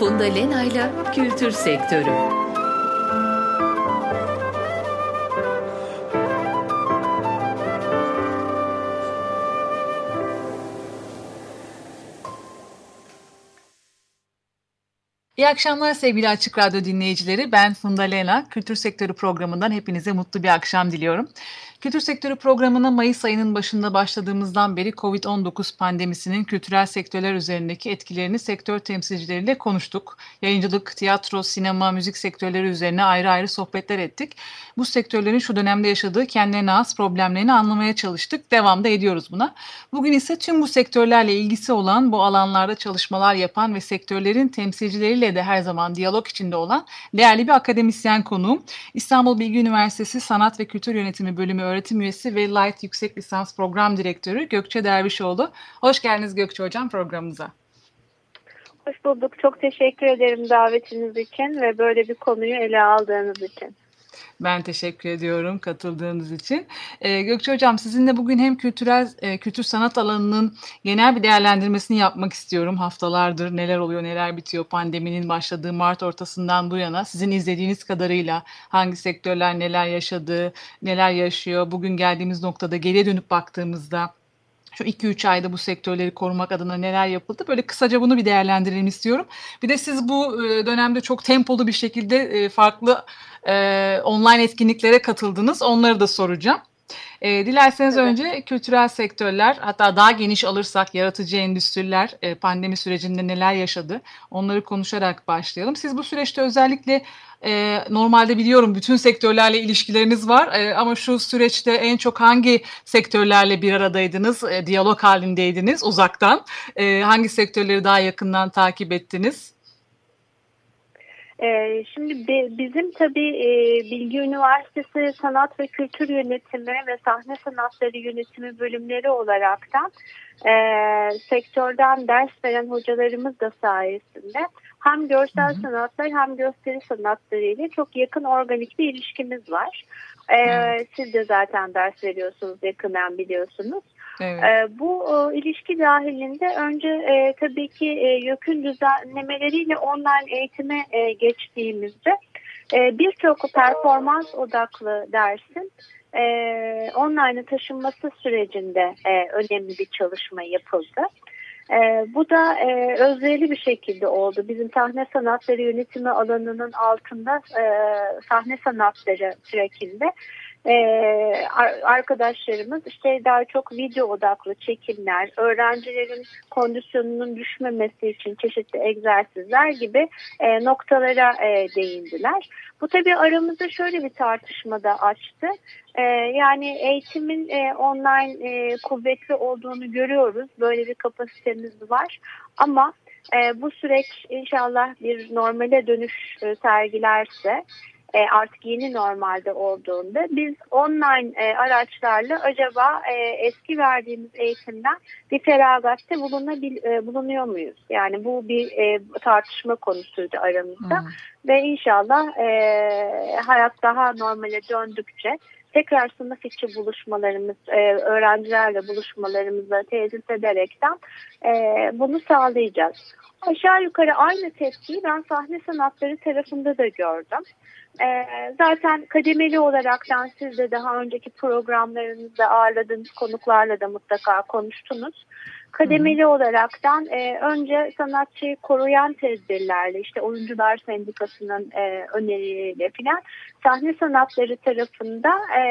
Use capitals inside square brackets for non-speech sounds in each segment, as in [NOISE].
Funda Lena'yla Kültür Sektörü. İyi akşamlar sevgili Açık Radyo dinleyicileri. Ben Funda Lena. Kültür Sektörü programından hepinize mutlu bir akşam diliyorum. Kültür sektörü programına Mayıs ayının başında başladığımızdan beri COVID-19 pandemisinin kültürel sektörler üzerindeki etkilerini sektör temsilcileriyle konuştuk. Yayıncılık, tiyatro, sinema, müzik sektörleri üzerine ayrı ayrı sohbetler ettik. Bu sektörlerin şu dönemde yaşadığı kendilerine az problemlerini anlamaya çalıştık. Devamda ediyoruz buna. Bugün ise tüm bu sektörlerle ilgisi olan, bu alanlarda çalışmalar yapan ve sektörlerin temsilcileriyle de her zaman diyalog içinde olan değerli bir akademisyen konuğum. İstanbul Bilgi Üniversitesi Sanat ve Kültür Yönetimi Bölümü öğretim üyesi ve Light Yüksek Lisans Program Direktörü Gökçe Dervişoğlu. Hoş geldiniz Gökçe Hocam programımıza. Hoş bulduk. Çok teşekkür ederim davetiniz için ve böyle bir konuyu ele aldığınız için. Ben teşekkür ediyorum katıldığınız için. Ee, Gökçe Hocam sizinle bugün hem kültürel e, kültür sanat alanının genel bir değerlendirmesini yapmak istiyorum. Haftalardır neler oluyor neler bitiyor pandeminin başladığı Mart ortasından bu yana sizin izlediğiniz kadarıyla hangi sektörler neler yaşadı, neler yaşıyor, bugün geldiğimiz noktada geriye dönüp baktığımızda şu 2-3 ayda bu sektörleri korumak adına neler yapıldı? Böyle kısaca bunu bir değerlendirelim istiyorum. Bir de siz bu e, dönemde çok tempolu bir şekilde e, farklı e, online etkinliklere katıldınız. Onları da soracağım. E, dilerseniz evet. önce kültürel sektörler hatta daha geniş alırsak yaratıcı endüstriler e, pandemi sürecinde neler yaşadı onları konuşarak başlayalım. Siz bu süreçte özellikle e, normalde biliyorum bütün sektörlerle ilişkileriniz var e, ama şu süreçte en çok hangi sektörlerle bir aradaydınız, e, diyalog halindeydiniz uzaktan? E, hangi sektörleri daha yakından takip ettiniz? Şimdi bizim tabii e, Bilgi Üniversitesi Sanat ve Kültür Yönetimi ve Sahne Sanatları Yönetimi bölümleri olaraktan e, sektörden ders veren hocalarımız da sayesinde hem görsel sanatlar hem gösteri sanatları ile çok yakın organik bir ilişkimiz var. Ee, siz de zaten ders veriyorsunuz yakından biliyorsunuz. Evet. E, bu e, ilişki dahilinde önce e, tabii ki e, YÖK'ün düzenlemeleriyle online eğitime e, geçtiğimizde e, birçok performans odaklı dersin e, online'a taşınması sürecinde e, önemli bir çalışma yapıldı. E, bu da e, özverili bir şekilde oldu. Bizim sahne sanatları yönetimi alanının altında e, sahne sanatları sürekinde e, arkadaşlarımız işte daha çok video odaklı çekimler, öğrencilerin kondisyonunun düşmemesi için çeşitli egzersizler gibi e, noktalara e, değindiler. Bu tabii aramızda şöyle bir tartışma da açtı. E, yani eğitimin online kuvvetli olduğunu görüyoruz. Böyle bir kapasitemiz var. Ama bu süreç inşallah bir normale dönüş sergilerse e, artık yeni normalde olduğunda biz online e, araçlarla acaba e, eski verdiğimiz eğitimden bir feragatte bulunabil, e, bulunuyor muyuz? Yani bu bir e, tartışma konusuydu aramızda hmm. ve inşallah e, hayat daha normale döndükçe tekrar sınıf içi buluşmalarımız, e, öğrencilerle buluşmalarımızla tesis ederekten e, bunu sağlayacağız. Aşağı yukarı aynı tepkiyi ben sahne sanatları tarafında da gördüm. Ee, zaten kademeli olaraktan siz de daha önceki programlarınızda ağırladığınız konuklarla da mutlaka konuştunuz. Kademeli Hı. olaraktan e, önce sanatçıyı koruyan tedbirlerle işte oyuncular sendikasının e, önerileriyle filan sahne sanatları tarafında e,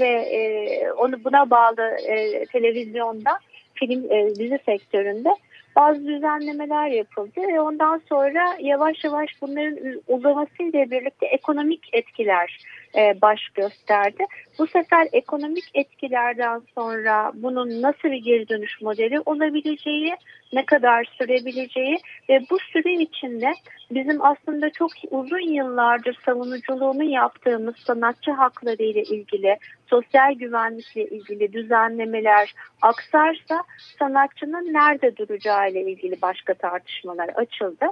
ve e, onu buna bağlı e, televizyonda film e, dizi sektöründe bazı düzenlemeler yapıldı ve ondan sonra yavaş yavaş bunların uzamasıyla birlikte ekonomik etkiler e, baş gösterdi. Bu sefer ekonomik etkilerden sonra bunun nasıl bir geri dönüş modeli olabileceği, ne kadar sürebileceği ve bu süre içinde bizim aslında çok uzun yıllardır savunuculuğunu yaptığımız sanatçı hakları ile ilgili, sosyal güvenlikle ilgili düzenlemeler aksarsa sanatçının nerede duracağı ile ilgili başka tartışmalar açıldı.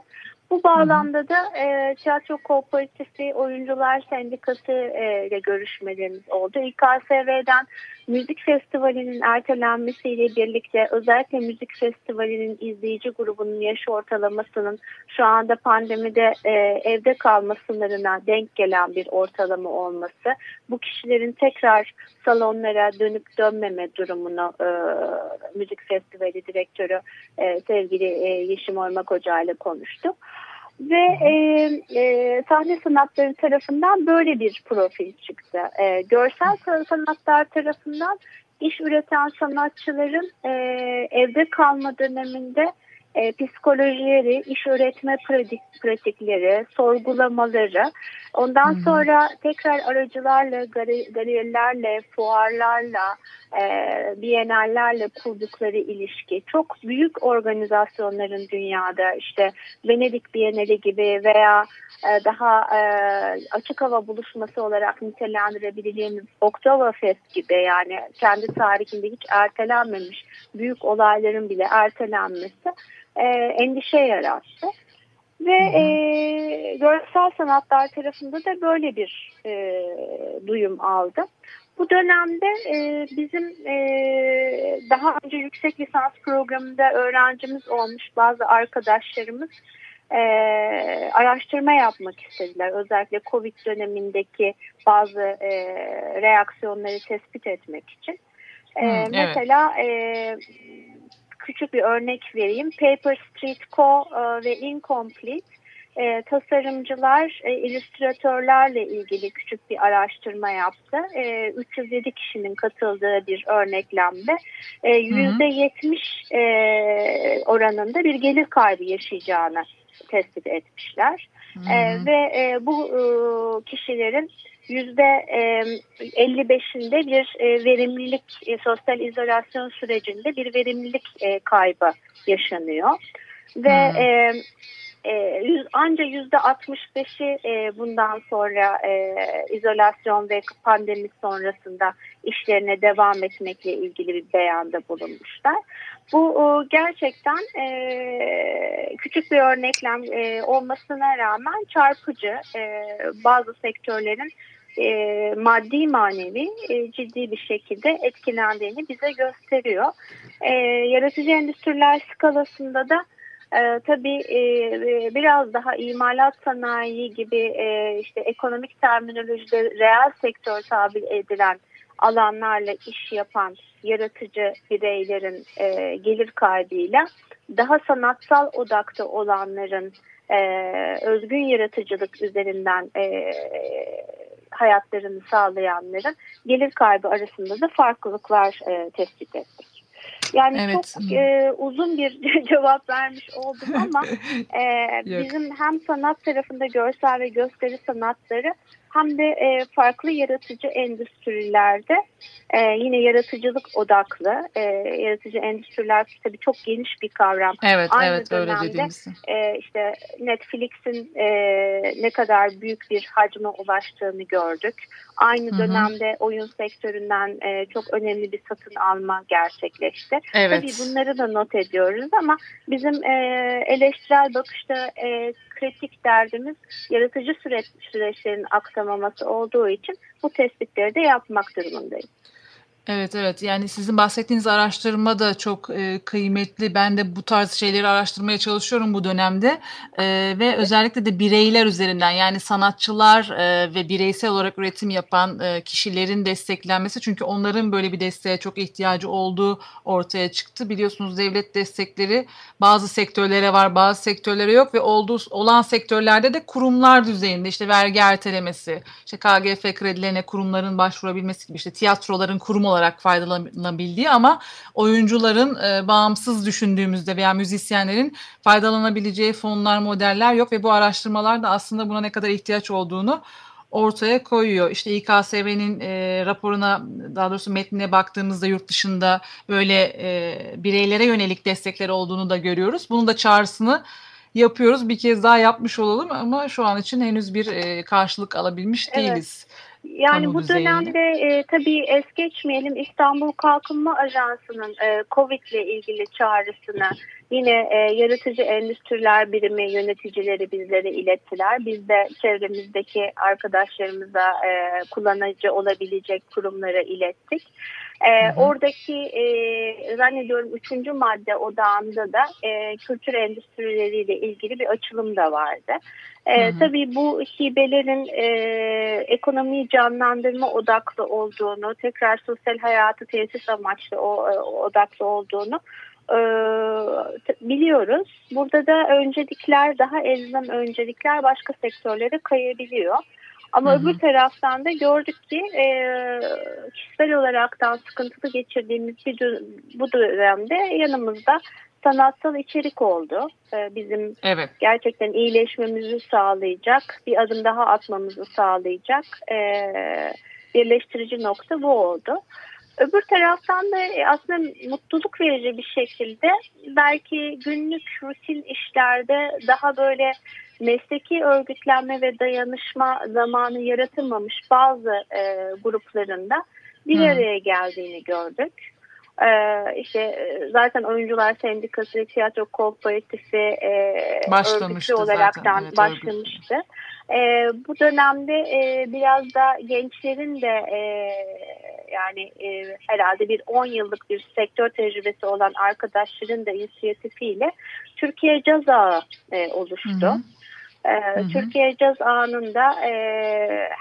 Bu bağlamda da e, Tiyatro Kooperatifi Oyuncular Sendikası e, ile görüşmelerimiz oldu. İKSV'den müzik festivalinin ertelenmesiyle birlikte özellikle müzik festivalinin izleyici grubunun yaş ortalamasının şu anda pandemide e, evde kalma sınırına denk gelen bir ortalama olması, bu kişilerin tekrar salonlara dönüp dönmeme durumunu e, müzik festivali direktörü e, sevgili e, Yeşim Ormak Hoca ile konuştuk ve e, e, sahne sanatları tarafından böyle bir profil çıktı. E, görsel sanatlar tarafından iş üreten sanatçıların e, evde kalma döneminde e, psikolojileri, iş öğretme pratik, pratikleri, sorgulamaları, ondan hmm. sonra tekrar aracılarla, galerilerle, fuarlarla, e, bienallerle kurdukları ilişki, çok büyük organizasyonların dünyada. İşte Venedik Bienali gibi veya e, daha e, açık hava buluşması olarak nitelendirebileceğimiz Oktoberfest gibi yani kendi tarihinde hiç ertelenmemiş büyük olayların bile ertelenmesi e, endişe yarattı. Ve e, görsel sanatlar tarafında da böyle bir e, duyum aldı. Bu dönemde e, bizim e, daha önce yüksek lisans programında öğrencimiz olmuş bazı arkadaşlarımız e, araştırma yapmak istediler. Özellikle COVID dönemindeki bazı e, reaksiyonları tespit etmek için. E, hmm, evet. Mesela e, küçük bir örnek vereyim. Paper Street Co. E, ve Incomplete e, tasarımcılar, e, illüstratörlerle ilgili küçük bir araştırma yaptı. E, 307 kişinin katıldığı bir örneklemde e, %70 e, oranında bir gelir kaybı yaşayacağını tespit etmişler. E, ve e, bu e, kişilerin yüzde 55'inde bir e, verimlilik, e, sosyal izolasyon sürecinde bir verimlilik e, kaybı yaşanıyor. Ve hmm. E, yüz, anca yüzde 65'i e, bundan sonra e, izolasyon ve pandemi sonrasında işlerine devam etmekle ilgili bir beyanda bulunmuşlar. Bu e, gerçekten e, küçük bir örneklem e, olmasına rağmen çarpıcı e, bazı sektörlerin e, maddi manevi e, ciddi bir şekilde etkilendiğini bize gösteriyor. E, yaratıcı endüstriler skalasında da e, tabii e, biraz daha imalat sanayi gibi e, işte ekonomik terminolojide reel sektör tabir edilen alanlarla iş yapan yaratıcı bireylerin e, gelir kaybıyla daha sanatsal odakta olanların e, özgün yaratıcılık üzerinden e, hayatlarını sağlayanların gelir kaybı arasında da farklılıklar e, tespit ettik. Yani evet. çok e, uzun bir [LAUGHS] cevap vermiş oldum ama [LAUGHS] e, bizim hem sanat tarafında görsel ve gösteri sanatları hem de e, farklı yaratıcı endüstrilerde e, yine yaratıcılık odaklı e, yaratıcı endüstriler tabii çok geniş bir kavram. Evet, Aynı evet dönemde, öyle dediğimiz. E, işte Netflix'in e, ne kadar büyük bir hacme ulaştığını gördük. Aynı Hı-hı. dönemde oyun sektöründen e, çok önemli bir satın alma gerçekleşti. Evet. Tabii bunları da not ediyoruz ama bizim e, eleştirel bakışta e, kritik derdimiz yaratıcı süreç, süreçlerin aksamaması olduğu için bu tespitleri de yapmak durumundayız. Evet evet. Yani sizin bahsettiğiniz araştırma da çok e, kıymetli. Ben de bu tarz şeyleri araştırmaya çalışıyorum bu dönemde. E, ve özellikle de bireyler üzerinden yani sanatçılar e, ve bireysel olarak üretim yapan e, kişilerin desteklenmesi. Çünkü onların böyle bir desteğe çok ihtiyacı olduğu ortaya çıktı. Biliyorsunuz devlet destekleri bazı sektörlere var bazı sektörlere yok. Ve olduğu olan sektörlerde de kurumlar düzeyinde işte vergi ertelemesi, işte KGF kredilerine kurumların başvurabilmesi gibi işte tiyatroların kurumu olarak faydalanabildiği ama oyuncuların e, bağımsız düşündüğümüzde veya müzisyenlerin faydalanabileceği fonlar, modeller yok ve bu araştırmalar da aslında buna ne kadar ihtiyaç olduğunu ortaya koyuyor. İşte İKSV'nin e, raporuna daha doğrusu metnine baktığımızda yurt dışında böyle e, bireylere yönelik destekler olduğunu da görüyoruz. Bunun da çağrısını yapıyoruz. Bir kez daha yapmış olalım ama şu an için henüz bir e, karşılık alabilmiş evet. değiliz. Yani bu dönemde e, tabii es geçmeyelim İstanbul Kalkınma Ajansı'nın e, Covid ile ilgili çağrısını yine e, yaratıcı endüstriler birimi yöneticileri bizlere ilettiler. Biz de çevremizdeki arkadaşlarımıza e, kullanıcı olabilecek kurumlara ilettik. E. Oradaki e, zannediyorum üçüncü madde odağında da e, kültür endüstrileriyle ilgili bir açılım da vardı. E, hı hı. Tabii bu hibelerin e, ekonomiyi canlandırma odaklı olduğunu, tekrar sosyal hayatı tesis amaçlı o, e, odaklı olduğunu e, biliyoruz. Burada da öncelikler daha elzem öncelikler başka sektörlere kayabiliyor. Ama hı hı. öbür taraftan da gördük ki e, kişisel olaraktan sıkıntılı geçirdiğimiz bir bu dönemde yanımızda sanatsal içerik oldu. E, bizim evet. gerçekten iyileşmemizi sağlayacak, bir adım daha atmamızı sağlayacak e, birleştirici nokta bu oldu. Öbür taraftan da e, aslında mutluluk verici bir şekilde belki günlük rutin işlerde daha böyle mesleki örgütlenme ve dayanışma zamanı yaratılmamış bazı e, gruplarında bir hmm. araya geldiğini gördük. Ee, işte e, zaten oyuncular sendikası tiyatro kooperatifi e, örgütü olaraktan evet, başlamıştı. E, bu dönemde e, biraz da gençlerin de e, yani e, herhalde bir 10 yıllık bir sektör tecrübesi olan arkadaşların da inisiyatifiyle Türkiye Caz Ağı e, oluştu. Hı hı. Ee, Türkiye Caz Anı'nda e,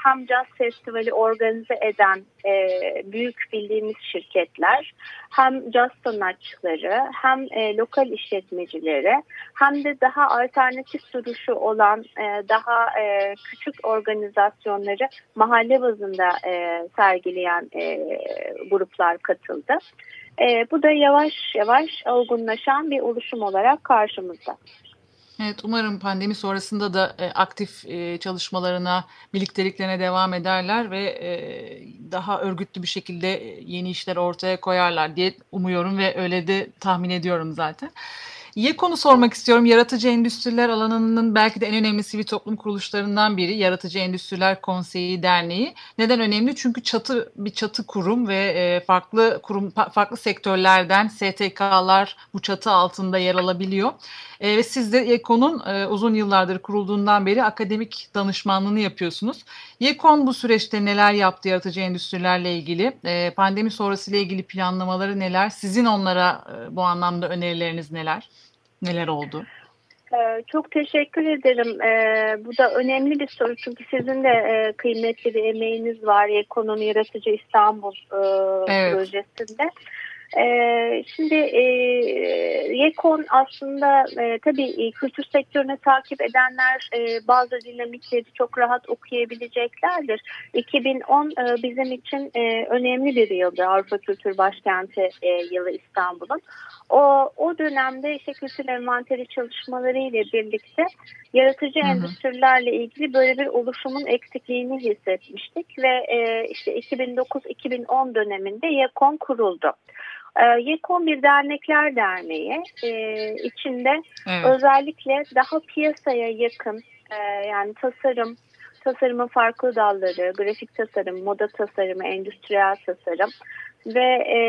hem caz festivali organize eden e, büyük bildiğimiz şirketler hem caz sanatçıları hem e, lokal işletmecileri hem de daha alternatif duruşu olan e, daha e, küçük organizasyonları mahalle bazında e, sergileyen e, gruplar katıldı. E, bu da yavaş yavaş olgunlaşan bir oluşum olarak karşımızda. Evet umarım pandemi sonrasında da e, aktif e, çalışmalarına, birlikteliklerine devam ederler ve e, daha örgütlü bir şekilde yeni işler ortaya koyarlar diye umuyorum ve öyle de tahmin ediyorum zaten. Konu sormak istiyorum. Yaratıcı Endüstriler alanının belki de en önemli sivil toplum kuruluşlarından biri. Yaratıcı Endüstriler Konseyi Derneği. Neden önemli? Çünkü çatı bir çatı kurum ve e, farklı kurum farklı sektörlerden STK'lar bu çatı altında yer alabiliyor. E, ve siz de YEKON'un e, uzun yıllardır kurulduğundan beri akademik danışmanlığını yapıyorsunuz. YEKON bu süreçte neler yaptı yaratıcı endüstrilerle ilgili? Pandemi sonrası ile ilgili planlamaları neler? Sizin onlara bu anlamda önerileriniz neler? Neler oldu? Ee, çok teşekkür ederim. Ee, bu da önemli bir soru çünkü sizin de e, kıymetli bir emeğiniz var Ekonomi Yaratıcı İstanbul e, evet. projesinde. E, şimdi e, YEKON aslında e, tabii e, kültür sektörünü takip edenler e, bazı dinamikleri çok rahat okuyabileceklerdir. 2010 e, bizim için e, önemli bir yıldı Avrupa Kültür Başkenti e, yılı İstanbul'un. O, o dönemde işte kültür envanteri çalışmaları ile birlikte yaratıcı hı hı. endüstrilerle ilgili böyle bir oluşumun eksikliğini hissetmiştik ve e, işte 2009-2010 döneminde YEKON kuruldu. E, YEKON bir dernekler derneği e, içinde evet. özellikle daha piyasaya yakın e, yani tasarım, tasarımın farklı dalları, grafik tasarım, moda tasarımı, endüstriyel tasarım ve e,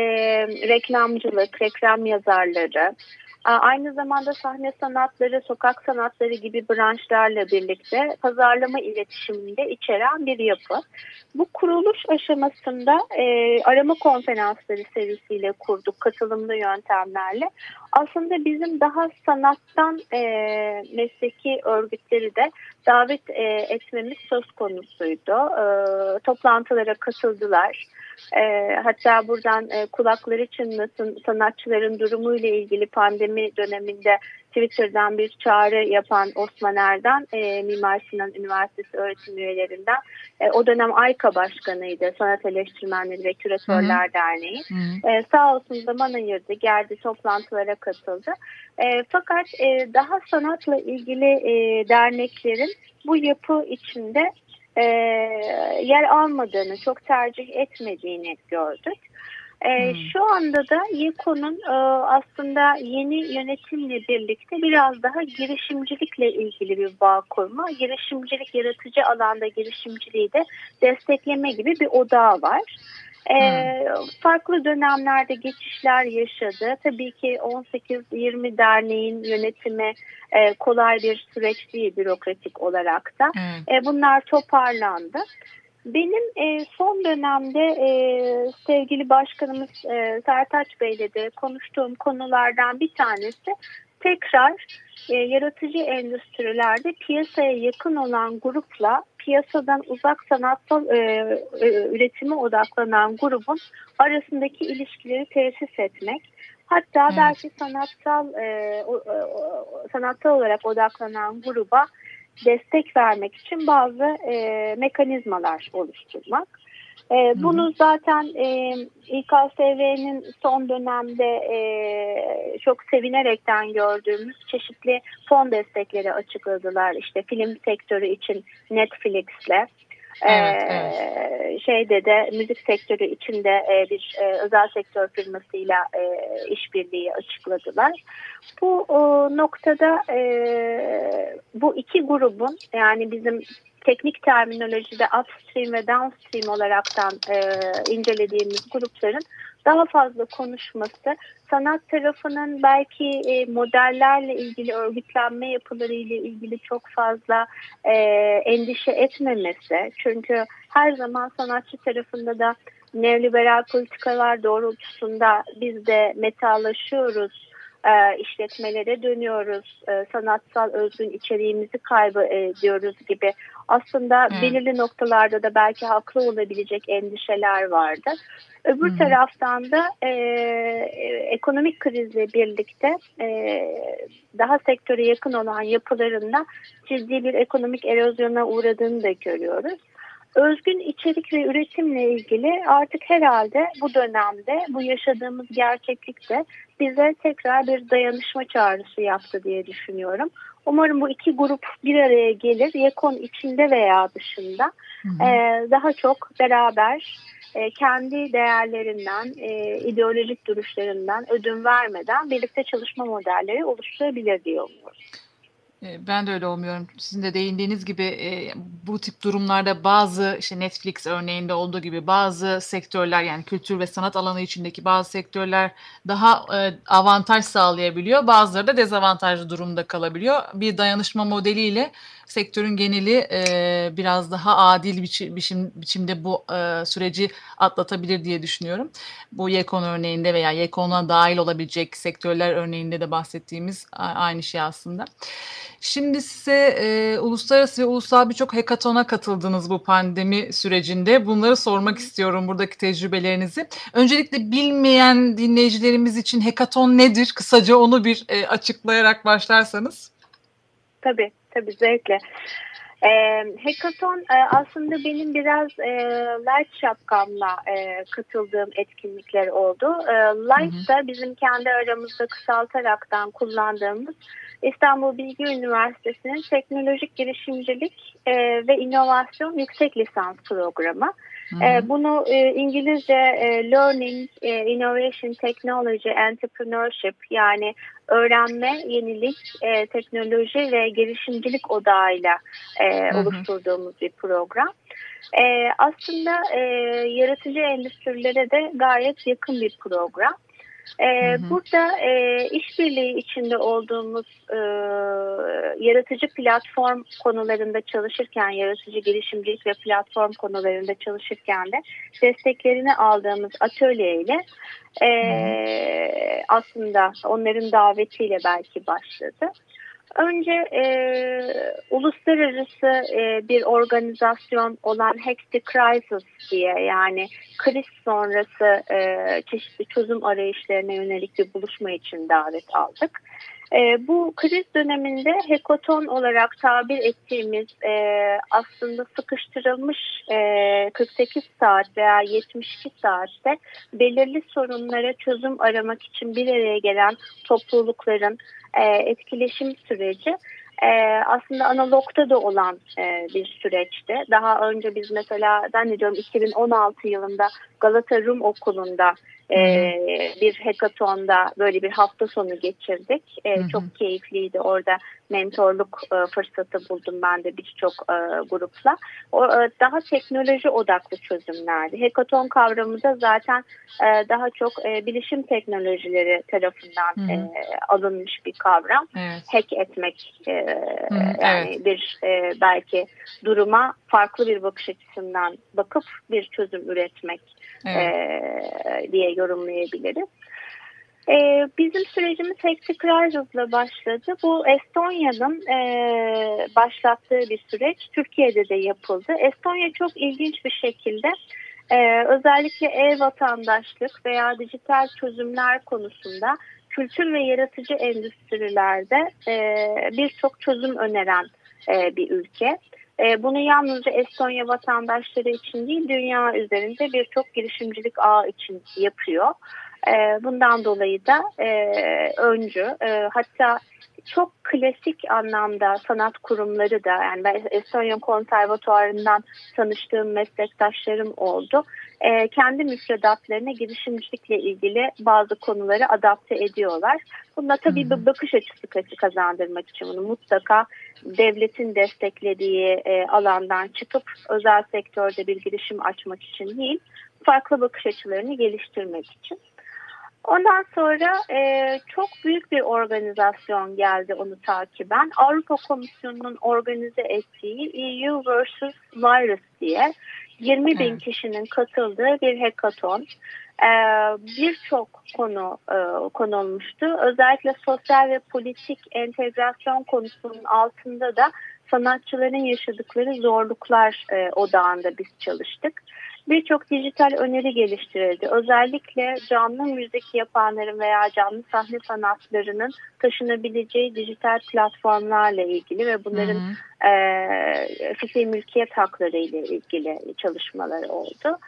reklamcılık, reklam yazarları, Aynı zamanda sahne sanatları, sokak sanatları gibi branşlarla birlikte pazarlama iletişiminde içeren bir yapı. Bu kuruluş aşamasında e, arama konferansları serisiyle kurduk katılımlı yöntemlerle. Aslında bizim daha sanattan e, mesleki örgütleri de davet e, etmemiz söz konusuydu. E, toplantılara katıldılar. E, hatta buradan e, kulakları çınlasın sanatçıların durumuyla ilgili pandemi döneminde Twitter'dan bir çağrı yapan Osman Erden, e, Mimar Sinan Üniversitesi öğretim üyelerinden. E, o dönem AYKA Başkanı'ydı, Sanat Eleştirmenleri ve Küratörler Hı-hı. Derneği. Hı-hı. E, sağ olsun zaman ayırdı, geldi toplantılara katıldı. E, fakat e, daha sanatla ilgili e, derneklerin bu yapı içinde e, yer almadığını, çok tercih etmediğini gördük. E, hmm. Şu anda da YEKO'nun e, aslında yeni yönetimle birlikte biraz daha girişimcilikle ilgili bir bağ kurma, girişimcilik, yaratıcı alanda girişimciliği de destekleme gibi bir odağı var. E, farklı dönemlerde geçişler yaşadı. Tabii ki 18-20 derneğin yönetimi e, kolay bir süreç değil bürokratik olarak da. Hmm. E, bunlar toparlandı. Benim e, son dönemde e, sevgili başkanımız e, Sertaç Bey'le de konuştuğum konulardan bir tanesi tekrar e, yaratıcı endüstrilerde piyasaya yakın olan grupla piyasadan uzak sanatsal e, e, üretime odaklanan grubun arasındaki ilişkileri tesis etmek. Hatta evet. belki sanatsal e, o, o, sanatsal olarak odaklanan gruba destek vermek için bazı e, mekanizmalar oluşturmak. E, bunu zaten e, İKSV'nin son dönemde e, çok sevinerekten gördüğümüz çeşitli fon destekleri açıkladılar. İşte film sektörü için Netflix'le, Evet, evet. şeyde de müzik sektörü içinde e, bir e, özel sektör firmasıyla e, işbirliği açıkladılar. Bu noktada bu iki grubun yani bizim teknik terminolojide upstream ve downstream olaraktan e, incelediğimiz grupların daha fazla konuşması, sanat tarafının belki e, modellerle ilgili örgütlenme yapıları ile ilgili çok fazla e, endişe etmemesi. Çünkü her zaman sanatçı tarafında da neoliberal politikalar doğrultusunda biz de metalaşıyoruz e, işletmelere dönüyoruz, e, sanatsal özgün içeriğimizi kaybediyoruz gibi aslında hmm. belirli noktalarda da belki haklı olabilecek endişeler vardı. Öbür hmm. taraftan da e, ekonomik krizle birlikte e, daha sektöre yakın olan yapılarında ciddi bir ekonomik erozyona uğradığını da görüyoruz. Özgün içerik ve üretimle ilgili artık herhalde bu dönemde bu yaşadığımız gerçeklikte bize tekrar bir dayanışma çağrısı yaptı diye düşünüyorum. Umarım bu iki grup bir araya gelir. Yekon içinde veya dışında hı hı. E, daha çok beraber e, kendi değerlerinden, e, ideolojik duruşlarından ödün vermeden birlikte çalışma modelleri oluşturabilir diye umuyorum. Ee, ben de öyle olmuyorum. Sizin de değindiğiniz gibi e, bu tip durumlarda bazı işte Netflix örneğinde olduğu gibi bazı sektörler yani kültür ve sanat alanı içindeki bazı sektörler daha e, avantaj sağlayabiliyor. Bazıları da dezavantajlı durumda kalabiliyor. Bir dayanışma modeliyle sektörün geneli e, biraz daha adil biçim, biçim, biçimde bu e, süreci atlatabilir diye düşünüyorum. Bu Yekon örneğinde veya Yekon'a dahil olabilecek sektörler örneğinde de bahsettiğimiz aynı şey aslında. Şimdi size e, uluslararası ve ulusal birçok hekatona katıldınız bu pandemi sürecinde. Bunları sormak istiyorum buradaki tecrübelerinizi. Öncelikle bilmeyen dinleyicilerimiz için hekaton nedir? Kısaca onu bir e, açıklayarak başlarsanız. Tabii, tabii zevkle. E, hackathon e, aslında benim biraz e, light şapkamla e, katıldığım etkinlikler oldu. E, light da bizim kendi aramızda kısaltaraktan kullandığımız İstanbul Bilgi Üniversitesi'nin teknolojik girişimcilik e, ve inovasyon yüksek lisans programı. E, bunu e, İngilizce e, Learning, e, Innovation, Technology, Entrepreneurship yani öğrenme, yenilik, e, teknoloji ve girişimcilik odağıyla e, oluşturduğumuz bir program. E, aslında e, yaratıcı endüstrilere de gayet yakın bir program. Ee, Burada e, işbirliği içinde olduğumuz e, yaratıcı platform konularında çalışırken, yaratıcı girişimcilik ve platform konularında çalışırken de desteklerini aldığımız atölyeyle e, aslında onların davetiyle belki başladı. Önce e, uluslararası e, bir organizasyon olan Hack Crisis diye yani kriz sonrası e, çeşitli çözüm arayışlarına yönelik bir buluşma için davet aldık. E, bu kriz döneminde hekoton olarak tabir ettiğimiz e, aslında sıkıştırılmış e, 48 saat veya 72 saatte belirli sorunlara çözüm aramak için bir araya gelen toplulukların e, etkileşim süreci e, aslında analogta da olan e, bir süreçti. Daha önce biz mesela zannediyorum 2016 yılında Galata Rum Okulu'nda bir hackathon'da böyle bir hafta sonu geçirdik. E, çok keyifliydi. Orada mentorluk e, fırsatı buldum ben de birçok e, grupla. O, e, daha teknoloji odaklı çözümlerdi. Hekaton kavramı da zaten e, daha çok e, bilişim teknolojileri tarafından hı. E, alınmış bir kavram. Evet. Hack etmek e, hı, yani evet. bir e, belki duruma farklı bir bakış açısından bakıp bir çözüm üretmek evet. e, diye yorumlayabiliriz. Ee, bizim sürecimiz Hectic Rises'la başladı. Bu Estonya'nın e, başlattığı bir süreç. Türkiye'de de yapıldı. Estonya çok ilginç bir şekilde e, özellikle e-vatandaşlık veya dijital çözümler konusunda kültür ve yaratıcı endüstrilerde e, birçok çözüm öneren bir ülke. Bunu yalnızca Estonya vatandaşları için değil, dünya üzerinde birçok girişimcilik ağı için yapıyor. E, bundan dolayı da e, öncü. E, hatta çok klasik anlamda sanat kurumları da yani ben Estonya Konservatuarı'ndan tanıştığım meslektaşlarım oldu. E, kendi müfredatlarına girişimcilikle ilgili bazı konuları adapte ediyorlar. Bunda tabii bir bakış açısı kazandırmak için bunu mutlaka devletin desteklediği e, alandan çıkıp özel sektörde bir girişim açmak için değil, farklı bakış açılarını geliştirmek için. Ondan sonra e, çok büyük bir organizasyon geldi onu takiben. Avrupa Komisyonu'nun organize ettiği EU vs. Virus diye 20 bin kişinin katıldığı bir hackathon. Ee, Birçok konu e, konulmuştu. Özellikle sosyal ve politik entegrasyon konusunun altında da sanatçıların yaşadıkları zorluklar e, odağında biz çalıştık birçok dijital öneri geliştirildi. Özellikle canlı müzik yapanların veya canlı sahne sanatlarının taşınabileceği dijital platformlarla ilgili ve bunların hı hı. e, fikri mülkiyet hakları ile ilgili çalışmalar oldu.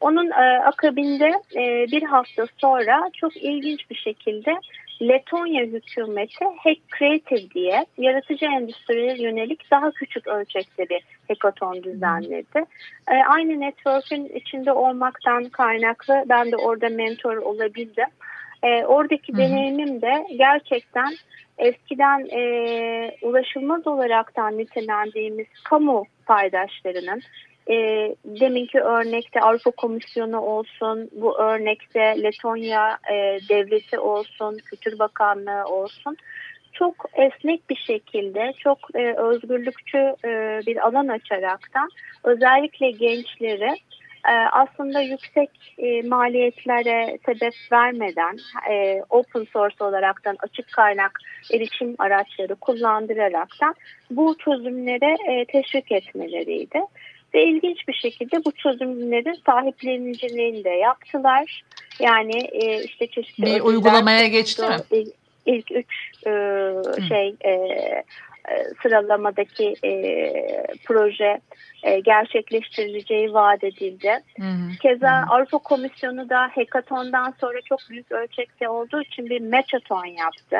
Onun e, akabinde e, bir hafta sonra çok ilginç bir şekilde Letonya hükümeti Hack Creative diye yaratıcı endüstriye yönelik daha küçük ölçekte bir hackathon düzenledi. E, aynı network'ün içinde olmaktan kaynaklı ben de orada mentor olabildim. E, oradaki Hı-hı. deneyimim de gerçekten eskiden e, ulaşılmaz olaraktan nitelendiğimiz kamu paydaşlarının e, deminki örnekte Avrupa Komisyonu olsun, bu örnekte Letonya e, devleti olsun, Kültür Bakanlığı olsun çok esnek bir şekilde, çok e, özgürlükçü e, bir alan açaraktan özellikle gençleri e, aslında yüksek e, maliyetlere sebep vermeden e, open source olaraktan açık kaynak erişim araçları kullandıraraktan bu çözümlere e, teşvik etmeleriydi. Ve ilginç bir şekilde bu çözümlerin sahipleniciliğini de yaptılar. Yani e, işte çeşitli... Bir uygulamaya geçti mi? İlk, ilk üç e, şey e, e, sıralamadaki e, proje e, gerçekleştirileceği vaat edildi. Hı hı. Keza hı. Avrupa Komisyonu da hackathon'dan sonra çok büyük ölçekte olduğu için bir matchathon yaptı.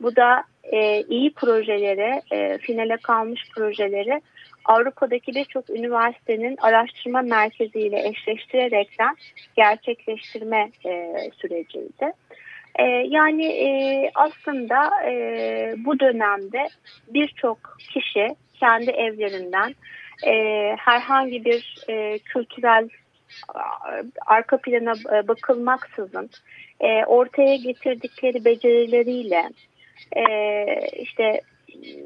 Bu da e, iyi projeleri, e, finale kalmış projeleri Avrupa'daki birçok üniversitenin araştırma merkeziyle eşleştirerekten gerçekleştirme e, süreciydi. E, yani e, aslında e, bu dönemde birçok kişi kendi evlerinden e, herhangi bir e, kültürel arka plana e, bakılmaksızın e, ortaya getirdikleri becerileriyle e, işte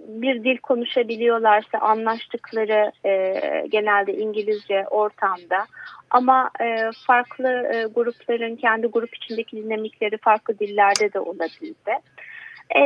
bir dil konuşabiliyorlarsa anlaştıkları e, genelde İngilizce ortamda ama e, farklı e, grupların kendi grup içindeki dinamikleri farklı dillerde de olabildi. E,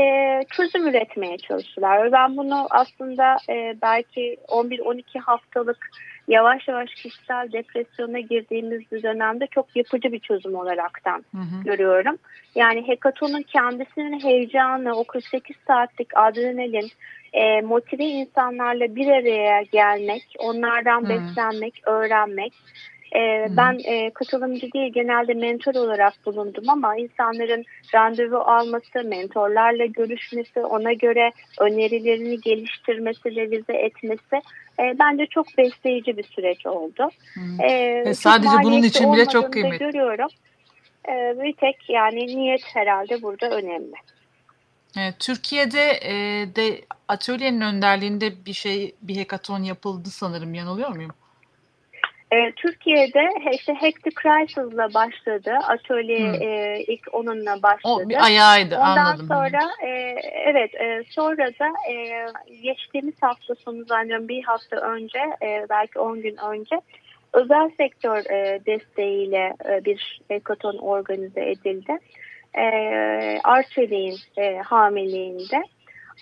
çözüm üretmeye çalıştılar. Ben bunu aslında e, belki 11-12 haftalık yavaş yavaş kişisel depresyona girdiğimiz bir dönemde çok yapıcı bir çözüm olaraktan hı hı. görüyorum. Yani hekatonun kendisinin heyecanı, o 48 saatlik adrenalin, e, motive insanlarla bir araya gelmek, onlardan hı. beslenmek, öğrenmek, e, ben e, katılımcı değil genelde mentor olarak bulundum ama insanların randevu alması, mentorlarla görüşmesi, ona göre önerilerini geliştirmesi, revize etmesi e, bence çok besleyici bir süreç oldu. Hmm. E, sadece bunun için bile çok kıymetli. Görüyorum. E, bir tek yani niyet herhalde burada önemli. Türkiye'de e, de atölyenin önderliğinde bir şey, bir hekaton yapıldı sanırım. Yanılıyor muyum? E, Türkiye'de işte the Crisis'la başladı. Atölye hmm. e, ilk onunla başladı. O bir ayağıydı Ondan anladım. Ondan sonra e, evet e, sonra da e, geçtiğimiz hafta sonu zannediyorum bir hafta önce e, belki 10 gün önce özel sektör e, desteğiyle e, bir hekaton organize edildi. E, Arçelik'in e, hamiliğinde.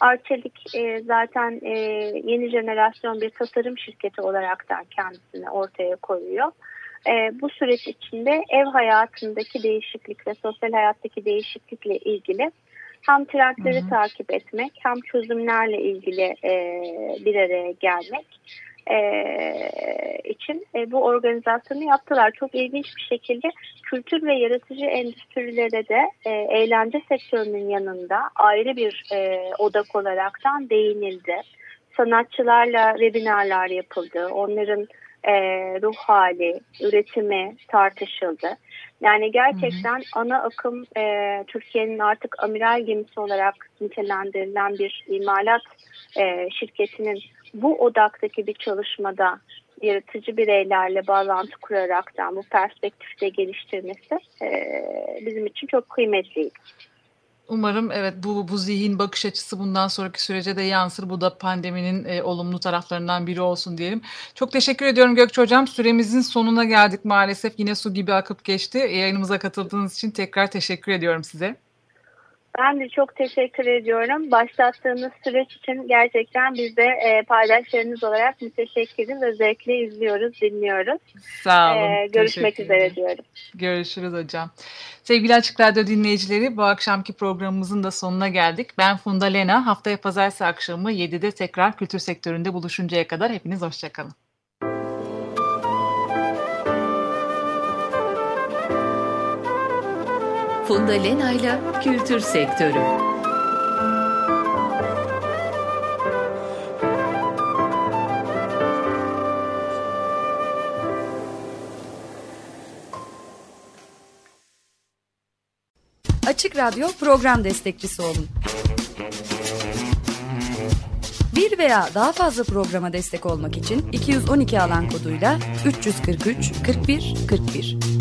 Arçelik e, zaten e, yeni jenerasyon bir tasarım şirketi olaraktan kendisini ortaya koyuyor. E, bu süreç içinde ev hayatındaki değişiklikle, sosyal hayattaki değişiklikle ilgili hem trendleri hı hı. takip etmek hem çözümlerle ilgili e, bir araya gelmek e, için e, bu organizasyonu yaptılar. Çok ilginç bir şekilde kültür ve yaratıcı endüstrilere de e, eğlence sektörünün yanında ayrı bir e, odak olaraktan değinildi. Sanatçılarla webinarlar yapıldı. Onların e, ruh hali, üretimi tartışıldı. Yani gerçekten hı hı. ana akım e, Türkiye'nin artık amiral gemisi olarak nitelendirilen bir imalat e, şirketinin bu odaktaki bir çalışmada yaratıcı bireylerle bağlantı kuraraktan bu perspektifte geliştirmesi e, bizim için çok kıymetliydi. Umarım evet bu bu zihin bakış açısı bundan sonraki sürece de yansır. Bu da pandeminin e, olumlu taraflarından biri olsun diyelim. Çok teşekkür ediyorum Gökçe Hocam. Süremizin sonuna geldik maalesef. Yine su gibi akıp geçti. Yayınımıza katıldığınız için tekrar teşekkür ediyorum size. Ben de çok teşekkür ediyorum. Başlattığınız süreç için gerçekten biz de e, paydaşlarınız olarak müteşekkiriz ve zevkle izliyoruz, dinliyoruz. Sağ olun. E, görüşmek üzere diyorum. Görüşürüz hocam. Sevgili Açık Radyo dinleyicileri bu akşamki programımızın da sonuna geldik. Ben Funda Lena. Haftaya pazartesi akşamı 7'de tekrar kültür sektöründe buluşuncaya kadar hepiniz hoşçakalın. Funda Lena'yla Kültür Sektörü. Açık Radyo program destekçisi olun. Bir veya daha fazla programa destek olmak için 212 alan koduyla 343 41 41